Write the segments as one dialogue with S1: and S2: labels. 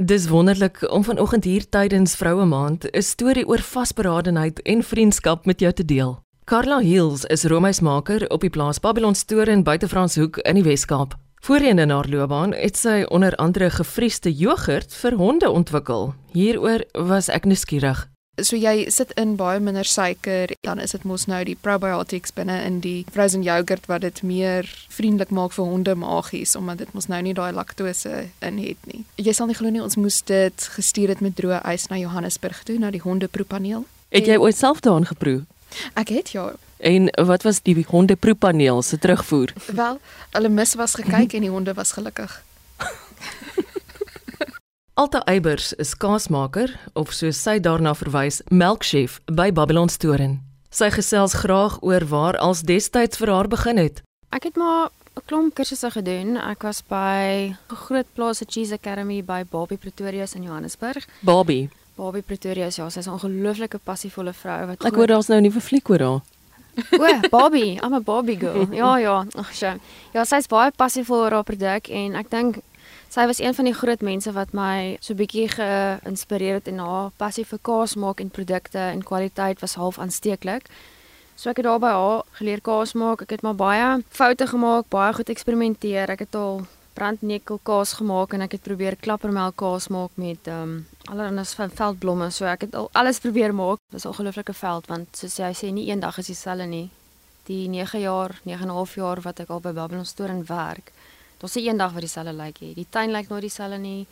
S1: Dis wonderlik om vanoggend hier tydens Vroue Maand 'n storie oor vasberadenheid en vriendskap met jou te deel. Carla Hills is roomhuismaker op die plaas Babylon Store in Buitefranshoek in die Wes-Kaap. Voorheen in haar loopbaan het sy onder andere gefriesde jogurt vir honde ontwikkel. Hieroor was ek nuuskierig.
S2: So jy sit in baie minder suiker, dan is dit mos nou die probiotics binne in die frozen yoghurt wat dit meer vriendelik maak vir honde maagies omdat dit mos nou nie daai laktose in het nie. Jy sal nie glo nie ons moes dit gestuur het met droë ys na Johannesburg toe na die hondeproepaneel.
S1: Het jy ooit self daaraan geproe?
S2: Ek het ja.
S1: En wat was die hondeproepaneel se terugvoer?
S2: Wel, hulle mis was gekyk en die honde was gelukkig.
S1: Alta Eybers is kaasmaker of soos sy daarna verwys, melkchef by Babylon Storen. Sy gesels graag oor waar als destyds vir haar begin het.
S3: Ek het maar 'n klomp kursusse gedoen. Ek was by 'n groot plaas se Cheese Academy by Bobby Pretorius in Johannesburg.
S1: Bobby,
S3: Bobby Pretorius, ja, sy's 'n ongelooflike passievolle vrou wat
S1: ek hoor daar's nou 'n nuwe fliek oor haar.
S3: O, Bobby, I'm a Bobby girl. Ja, ja. Ag, sy. Ja, sy's baie passievol oor haar produk en ek dink sy was een van die groot mense wat my so bietjie geïnspireer het en haar passie vir kaas maak en produkte en kwaliteit was half aansteeklik. So ek het daar by haar geleer kaas maak. Ek het maar baie foute gemaak, baie goed eksperimenteer. Ek het al brandnekel kaas gemaak en ek het probeer klappermelk kaas maak met ehm um, allerlei van veldblomme. So ek het al alles probeer maak. Dit was 'n ongelooflike veld want soos jy sê nie eendag is dieselfde nie. Die 9 jaar, 9 en 'n half jaar wat ek al by Babylon Store in werk. Daar's nie eendag wat dieselfde lyk nie. Die tuin lyk nooit dieselfde nie.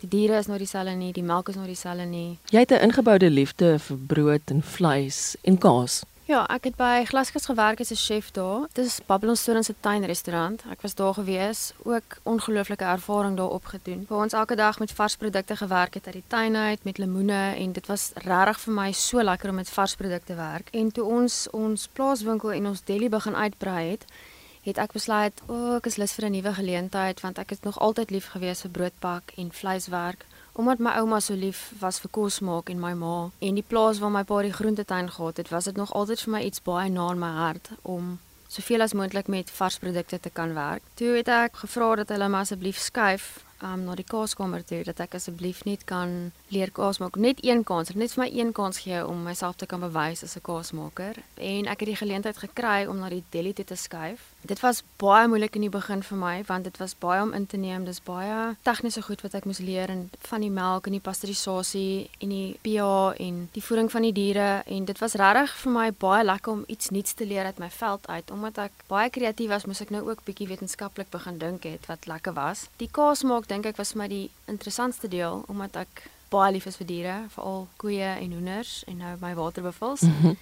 S3: Die diere is nooit dieselfde nie, die melk is nooit dieselfde nie.
S1: Jy het 'n ingeboude liefde vir brood en vleis en kaas.
S3: Ja, ek het by Glaskas gewerk as 'n chef daar. Dit is Babylon Store se tuinrestaurant. Ek was daar gewees, ook ongelooflike ervaring daar opgedoen. Waar ons elke dag met vars produkte gewerk het uit die tuin uit met lemoene en dit was regtig vir my so lekker om met vars produkte werk. En toe ons ons plaaswinkel en ons deli begin uitbrei het, het ek besluit, o, oh, ek is lus vir 'n nuwe geleentheid want ek het nog altyd lief gewees vir broodbak en vleiswerk. Omdat my ouma so lief was vir kos maak en my ma en die plaas waar my pa die groentetuin gehad het, was dit nog altyd vir my iets baie na in my hart om soveel as moontlik met vars produkte te kan werk. Toe het ek gevra dat hulle my asseblief skuif um, na die kaaskamer toe dat ek asseblief net kan leer kaas maak. Net een kans, net vir my een kans gee om myself te kan bewys as 'n kaasmaker. En ek het die geleentheid gekry om na die deli toe te skuif. Dit was baie moeilik in die begin vir my want dit was baie om in te neem. Dis baie tegniese goed wat ek moes leer en van die melk en die pasteurisasie en die pH en die voeding van die diere en dit was regtig vir my baie lekker om iets nuuts te leer uit my veld uit omdat ek baie kreatief was, moes ek nou ook bietjie wetenskaplik begin dink het wat lekker was. Die kaas maak dink ek was vir my die interessantste deel omdat ek baie lief is vir diere, veral koeie en hoenders en nou my waterbuffels. Mm -hmm.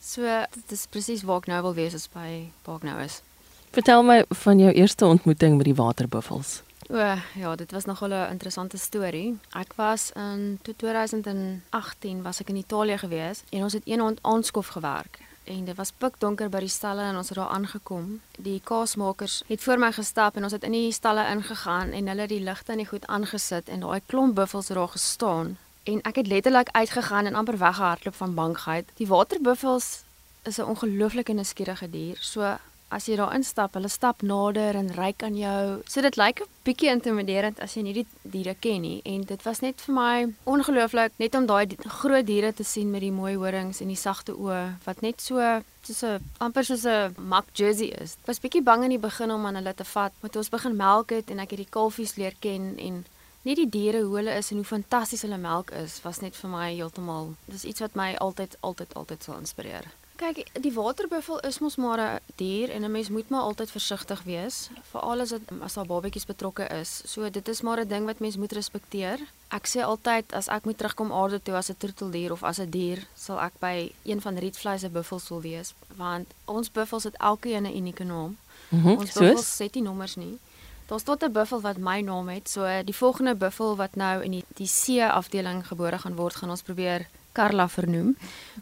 S3: So dit is presies waar ek nou wil wees as by waar ek nou is.
S1: Vertel my van jou eerste ontmoeting met die waterbuffels.
S3: O, ja, dit was nogal 'n interessante storie. Ek was in 2018 was ek in Italië gewees en ons het een aand aanskof gewerk en dit was pikdonker by die stalle en ons het daar aangekom. Die kaasmakers het voor my gestap en ons het in die stalle ingegaan en hulle het die ligte en die goed aangesit en daai klomp buffels daar gestaan en ek het letterlik uitgegaan en amper weggehardloop van bangheid. Die waterbuffels is 'n ongelooflike nuuskierige dier. So as jy daar instap, hulle stap nader en ryk aan jou. So dit lyk 'n bietjie intimiderend as jy nie die diere ken nie en dit was net vir my ongelooflik net om daai groot diere te sien met die mooi horings en die sagte oë wat net so soos 'n amper soos 'n mak jersey is. Ek was bietjie bang in die begin om aan hulle te vat, maar toe ons begin melk het en ek het die kalfies leer ken en net die diere hoe hulle is en hoe fantasties hulle melk is, was net vir my heeltemal. Dis iets wat my altyd altyd altyd sal inspireer. Kyk, die waterbuffel is mos maar 'n dier en 'n mens moet maar altyd versigtig wees, veral as dit as daar babatjies betrokke is. So dit is maar 'n ding wat mens moet respekteer. Ek sê altyd as ek moet terugkom aarde toe as 'n troeteldier of as 'n dier, sal ek by een van Rietvlei se buffels wil wees, want ons buffels het elkeen 'n unieke naam.
S1: Mm -hmm,
S3: ons buffels het nie nommers nie. Daar's tot 'n buffel wat my naam het. So die volgende buffel wat nou in die die C afdeling gebore gaan word, gaan ons probeer Karla vernoem.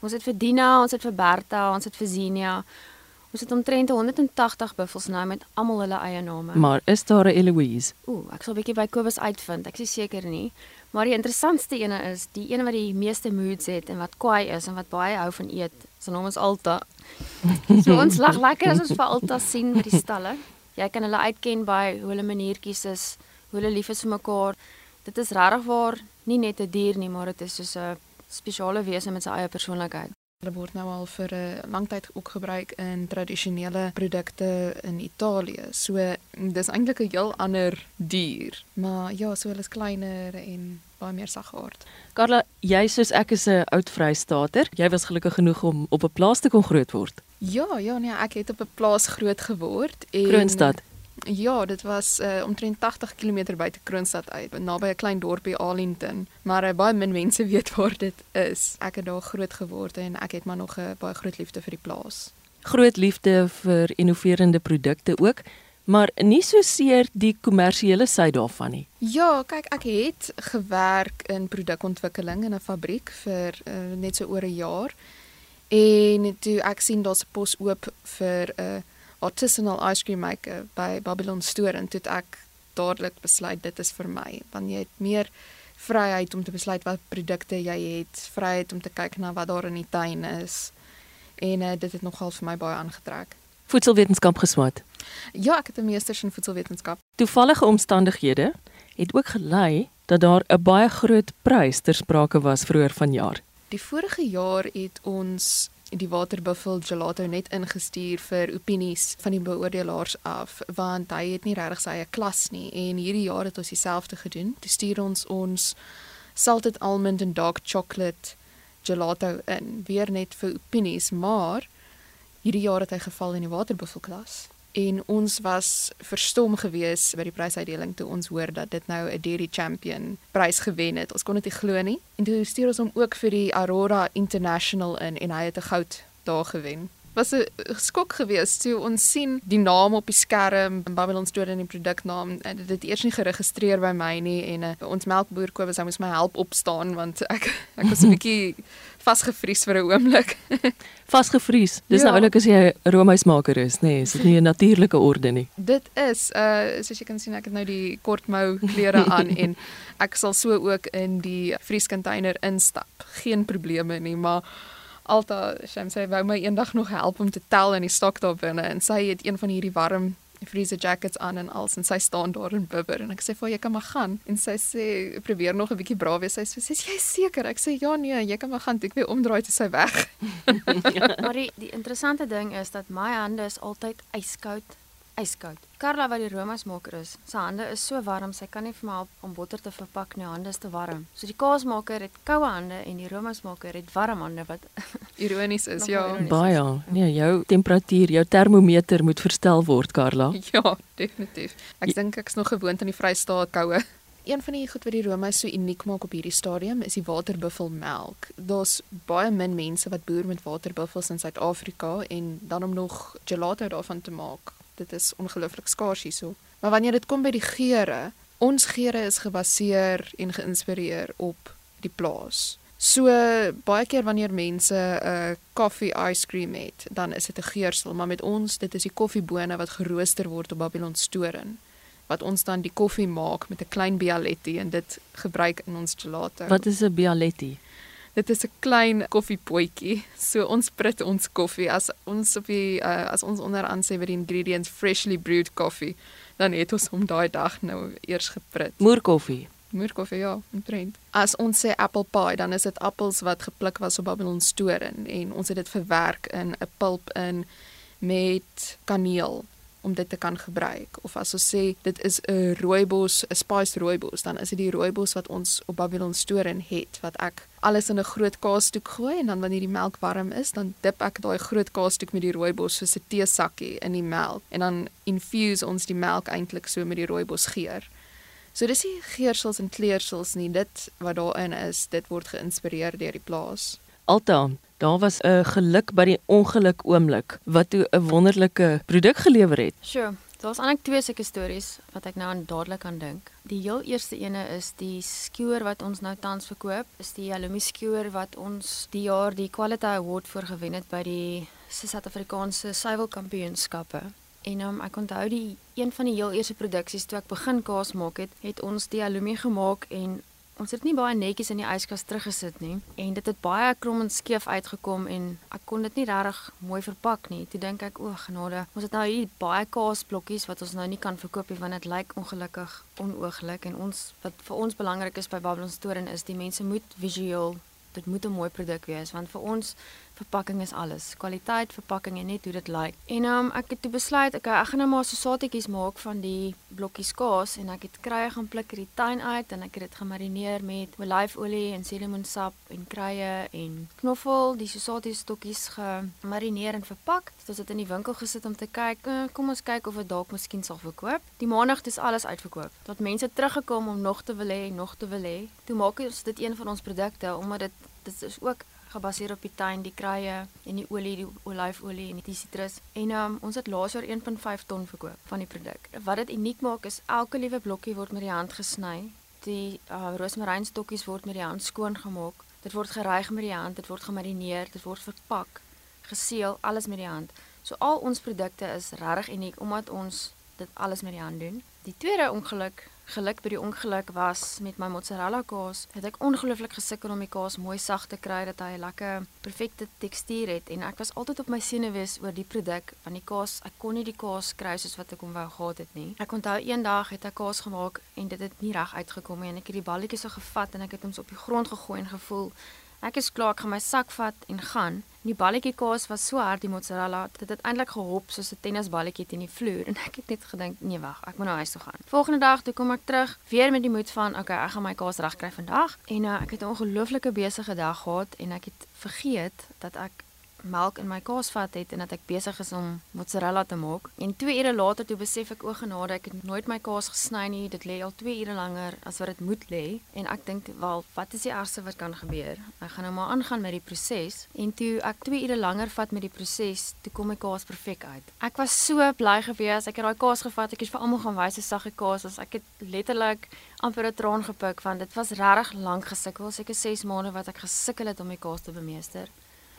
S3: Ons het vir Dina, ons het vir Bertha, ons het vir Zenia. Ons het omtrent 180 buffels nou met almal hulle eie name.
S1: Maar is daar 'n Eloise?
S3: Ooh, ek sal 'n bietjie by Kobus uitvind. Ek is seker nie. Maar die interessantste ene is die een wat die meeste moods het en wat kwaai is en wat baie hou van eet. Sy naam is Alta. So ons lag lekker as ons vir Alta sien by die stalle. Jy kan hulle uitken by hoe hulle maniertjies is, hoe hulle lief is vir mekaar. dit is regtig waar nie net 'n dier nie, maar dit is soos 'n spesiale wese met sy eie persoonlikheid.
S2: Hulle word nou al vir 'n lang tyd ook gebruik in tradisionele produkte in Italië. So dis eintlik 'n heel ander dier, maar ja, so hulle is kleiner en baie meer sagaard.
S1: Karla, jy soos ek is 'n oud Vrystater. Jy was gelukkig genoeg om op 'n plaas te kon groot word.
S2: Ja, ja, nee, ek het op 'n plaas groot geword
S1: en Kroonstad.
S2: Ja, dit was uh, omtrent 80 km buite Kroonstad uit, naby 'n klein dorpie Arlington, maar uh, baie min mense weet waar dit is. Ek het daar groot geword en ek het maar nog 'n uh, baie groot liefde vir die plaas.
S1: Groot liefde vir innoverende produkte ook, maar nie so seer die kommersiële sy daarvan nie.
S2: Ja, kyk, ek het gewerk in produkontwikkeling in 'n fabriek vir uh, net so oor 'n jaar. En toe ek sien daar's 'n pos oop vir 'n uh, artisanal ice cream maker by Babylon Store en toe ek dadelik besluit dit is vir my want jy het meer vryheid om te besluit wat produkte jy het, vryheid om te kyk na wat daar in die tuin is. En uh, dit het nogal vir my baie aangetrek.
S1: Voedselwetenskap geswat.
S2: Ja, ek het 'n meesters in voedselwetenskap.
S1: Toevallige omstandighede het ook gelei dat daar 'n baie groot prys ter sprake was vroeër vanjaar.
S2: Die vorige jaar het ons die waterbuffel gelato net ingestuur vir opinies van die beoordelaars af want hy het nie regtig sy eie klas nie. En hierdie jaar het ons dieselfde gedoen. Toe stuur ons ons salted almond and dark chocolate gelato in. Weer net vir opinies, maar hierdie jaar het hy geval in die waterbuffel klas en ons was verstom geweest by die prysuitdeling toe ons hoor dat dit nou 'n Dairy Champion prys gewen het. Ons kon dit nie glo nie. En toe stuur ons hom ook vir die Aurora International in en hy het 'n goud daar gewen. Was 'n skok geweest toe ons sien die naam op die skerm, Babylon Store in die produknaam en dit het eers nie geregistreer by my nie en uh, ons melkboer Kobus hy moes my help opstaan want ek ek was 'n bietjie vasgevries vir 'n oomblik.
S1: vasgevries. Dis nou ja. nou oulik as jy 'n roomhuismaker is, nê? Nee, is dit nie 'n natuurlike orde nie?
S2: Dit is uh soos jy kan sien ek het nou die kortmou klere aan en ek sal so ook in die vrieskonteiner instap. Geen probleme nie, maar Alta, sy sê wou my eendag nog help om te tel in die stok daar binne en sy het een van hierdie warm freezer jackets aan en als en sy staan daar en bibber en ek sê vir jy kan maar gaan. En sy sê probeer nog 'n bietjie braaf wees sy sê is jy seker? Ek sê ja nee jy kan maar gaan ek weer omdraai te sy weg.
S3: Maar die die interessante ding is dat my hande is altyd yskoud yskoud. Carla wat die romasmaker is, sy hande is so warm, sy kan nie vir my help om botter te verpak nie, hande is te warm. So die kaasmaker het koue hande en die romasmaker het warm hande wat
S2: ironies is, ja.
S1: Ironies Baie. Is. Nee, jou temperatuur, jou termometer moet verstel word, Carla.
S2: Ja, definitief. Ek dink ek's nog gewoond aan die Vrystaat koue. Een van die goed wat die Roma so uniek maak op hierdie stadium is die waterbuffelmelk. Daar's baie min mense wat boer met waterbuffels in Suid-Afrika en dan om nog gelato daarvan te maak dit is ongelooflik skaars hierso. Maar wanneer dit kom by die geure, ons geure is gebaseer en geïnspireer op die plaas. So baie keer wanneer mense 'n uh, koffie ice cream het, dan is dit 'n geursel, maar met ons, dit is die koffiebone wat gerooster word op Babylon Storen wat ons dan die koffie maak met 'n klein bialetti en dit gebruik in ons gelato.
S1: Wat is 'n bialetti?
S2: Dit is 'n klein koffiepotjie. So ons prit ons koffie as ons op die uh, as ons onderaan sê by die ingredients freshly brewed coffee, dan het ons hom daai dag nou eers geprit.
S1: Moerkoffie.
S2: Moerkoffie ja, omtrent. As ons sê apple pie, dan is dit appels wat gepluk was op Babylon storing en ons het dit verwerk in 'n pulp in met kaneel om dit te kan gebruik of as ons sê dit is 'n rooibos, 'n spiced rooibos, dan is dit die rooibos wat ons op Babylon storing het wat ek alles in 'n groot kaasstuk gooi en dan wanneer die melk warm is, dan dip ek daai groot kaasstuk met die rooibos soos 'n teesakkie in die melk en dan infuse ons die melk eintlik so met die rooibos geur. So dis nie geursels en kleursels nie, dit wat daarin is, dit word geïnspireer deur die plaas.
S1: Alta, daar was 'n geluk by die ongeluk oomblik wat toe 'n wonderlike produk gelewer het.
S3: Sure. Daar's eintlik twee sulke stories wat ek nou aan dadelik aan dink. Die heel eerste ene is die skewer wat ons nou tans verkoop, is die aluminium skewer wat ons die jaar die Quality Award vir gewen het by die Suid-Afrikaanse Suiwelkampioenskappe. En um, ek onthou die een van die heel eerste produksies toe ek begin kaas maak het, het ons die aluminium gemaak en Ons het nie baie netjies in die yskas teruggesit nie en dit het baie krom en skeef uitgekom en ek kon dit nie regtig mooi verpak nie. Toe dink ek, o, genade, ons het nou hier baie kaasblokkies wat ons nou nie kan verkoop nie want dit lyk ongelukkig onooglik en ons wat vir ons belangrik is by Babylon Store is die mense moet visueel dit moet 'n mooi produk wees want vir ons verpakking is alles. Kwaliteit, verpakking en net hoe dit lyk. En um, ek het toe besluit, okay, ek gaan nou maar so saadjies maak van die blokkies kaas en ek het krye gaan pluk uit die tuin uit en ek het dit gemarineer met olyfolie en selimoensap en krye en knoffel, die saadjies stokkies gemarineer en verpak. Dit het in die winkel gesit om te kyk, uh, kom ons kyk of dit dalk miskien sal verkoop. Die maandag is alles uitverkoop. Dat mense teruggekom om nog te wil hê, nog te wil hê. Toe maak ons dit een van ons produkte omdat dit dit is ook gebaseer op die tuin, die kruie en die olie, die olyfolie en die sitrus. En um, ons het laas jaar 1.5 ton verkoop van die produk. Wat dit uniek maak is elke liewe blokkie word met die hand gesny. Die uh, rosmarinstokkies word met die hand skoon gemaak. Dit word gereig met die hand, dit word gemarineer, dit word verpak, geseël, alles met die hand. So al ons produkte is regtig uniek omdat ons dit alles met die hand doen. Die tweede ongeluk geluk by die ongeluk was met my mozzarella kaas. Het ek ongelooflik gesukkel om die kaas mooi sag te kry dat hy 'n lekker perfekte tekstuur het en ek was altyd op my senuwees oor die produk van die kaas. Ek kon nie die kaas kry soos wat ek hom wou gehad het nie. Ek onthou eendag het ek kaas gemaak en dit het nie reg uitgekom nie en ek het die balletjies so gevat en ek het hom op die grond gegooi en gevoel Ek is klaar, ek gaan my sak vat en gaan. Die balletjie kaas was so hard die mozzarella, dit het eintlik gehop soos 'n tennisballetjie teen die vloer en ek het net gedink, nee wag, ek moet nou huis toe gaan. Volgende dag toe kom ek terug, weer met die moed van, okay, ek gaan my kaas regkry vandag. En uh, ek het 'n ongelooflike besige dag gehad en ek het vergeet dat ek melk in my kaasvat het en dat ek besig is om mozzarella te maak. En 2 ure later toe besef ek o genade, ek het nooit my kaas gesny nie. Dit lê al 2 ure langer as wat dit moet lê. En ek dink, "Wel, wat is die ergste wat kan gebeur? Ek gaan nou maar aangaan met die proses." En toe ek 2 ure langer vat met die proses, toe kom my kaas perfek uit. Ek was so bly gewees. Ek het daai kaas gevat. Ek het vir almal gaan wys hoe sagge kaas is. Ek het letterlik amper 'n traan gepik want dit was regtig lank gesukkel. Seker 6 maande wat ek gesukkel het om my kaas te bemeester.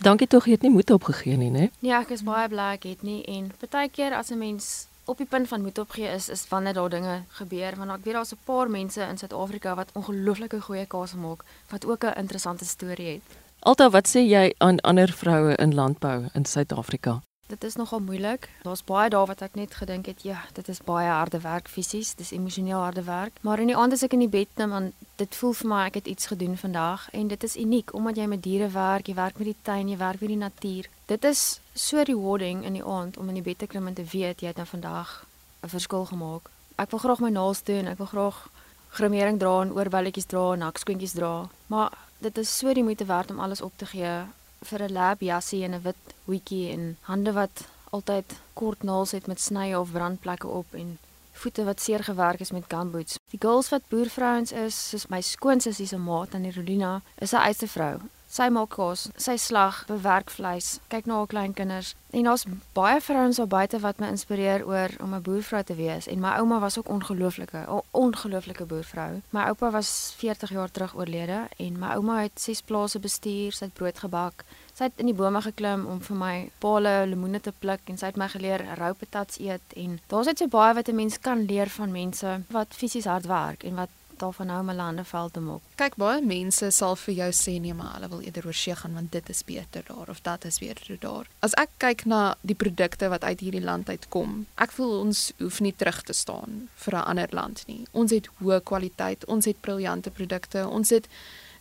S1: Dankie tog jy het nie moed opgegee nie, né?
S3: Ja, ek is baie bly ek het nie en partykeer as 'n mens op die punt van moed opgee is, is wanneer daar dinge gebeur want ek weet daar's 'n paar mense in Suid-Afrika wat ongelooflike goeie kaas maak wat ook 'n interessante storie het.
S1: Alta, wat sê jy aan ander vroue in landbou in Suid-Afrika?
S3: Dit is nogal moeilik. Daar's baie daar wat ek net gedink het, ja, dit is baie harde werk fisies, dis emosioneel harde werk. Maar in die aand as ek in die bed klim, dan dit voel vir my ek het iets gedoen vandag en dit is uniek omdat jy met diere werk, jy werk met die tuin, jy werk met die natuur. Dit is so rewarding in die aand om in die bed te klim en te weet jy het nou vandag 'n verskil gemaak. Ek wil graag my naels doen, ek wil graag grimering dra en oorwelletjies dra en hakskoentjies dra, maar dit is so die moeite werd om alles op te gee vir 'n lab jassie en 'n wit hoedjie en hande wat altyd kort naels het met snye of brandplekke op en voete wat seer gewerk is met gumboots. Die girls wat boervrouens is, soos my skoonsussie se maat aan die Rolina, is 'n eiste vrou. Sy maak kos, sy slag, bewerk vleis, kyk na haar kleinkinders. En daar's baie vrouens op buite wat my inspireer oor om 'n boervrou te wees. En my ouma was ook ongelooflike, 'n ongelooflike boervrou. My oupa was 40 jaar terug oorlede en my ouma het ses plase bestuur, sy het brood gebak. Sy het in die bome geklim om vir my pale lemoene te pluk en sy het my geleer rou patats eet en daar's net so baie wat 'n mens kan leer van mense wat fisies hard werk en wat daarvan hou om hulle hande vuil te maak.
S2: Kyk, baie mense sal vir jou sê nee, maar hulle wil eerder oor see gaan want dit is beter daar of dat is beter daar. As ek kyk na die produkte wat uit hierdie land uitkom, ek voel ons hoef nie terug te staan vir 'n ander land nie. Ons het hoë kwaliteit, ons het briljante produkte, ons het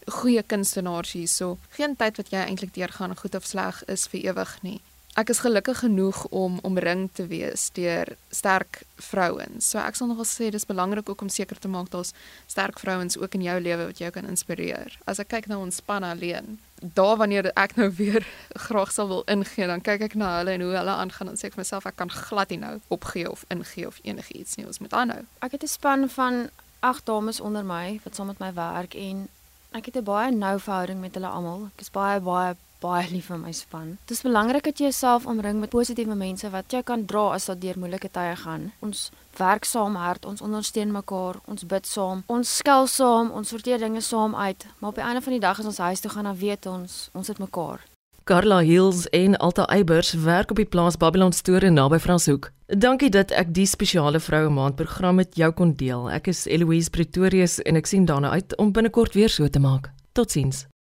S2: goeie kunstenaars hier so. Geen tyd wat jy eintlik deurgaan goed of sleg is vir ewig nie ek is gelukkig genoeg om omring te wees deur sterk vrouens. So ek sal nogal sê dis belangrik ook om seker te maak daar's sterk vrouens ook in jou lewe wat jou kan inspireer. As ek kyk na ons span alleen, daar wanneer ek nou weer graag sal wil ingee, dan kyk ek na hulle en hoe hulle aangaan en sê ek vir myself ek kan glad nie nou opgee of ingee of enigiets nie. Ons moet aanhou.
S3: Ek het 'n span van agt dames onder my wat saam met my werk en ek het 'n baie nou verhouding met hulle almal. Ek is baie baie baie lief vir my span. Dit is belangrik dat jy jouself omring met positiewe mense wat jy kan dra as dit deur moeilike tye gaan. Ons werk saam hard, ons ondersteun mekaar, ons bid saam, ons skel saam, ons sorteer dinge saam uit, maar op die einde van die dag as ons huis toe gaan, dan weet ons ons het mekaar.
S1: Carla Hills en Alta Eybers werk op die plaas Babylon Store naby Franshoek. Dankie dat ek die spesiale vroue maand program met jou kon deel. Ek is Eloise Pretorius en ek sien daarna uit om binnekort weer so te maak. Totsiens.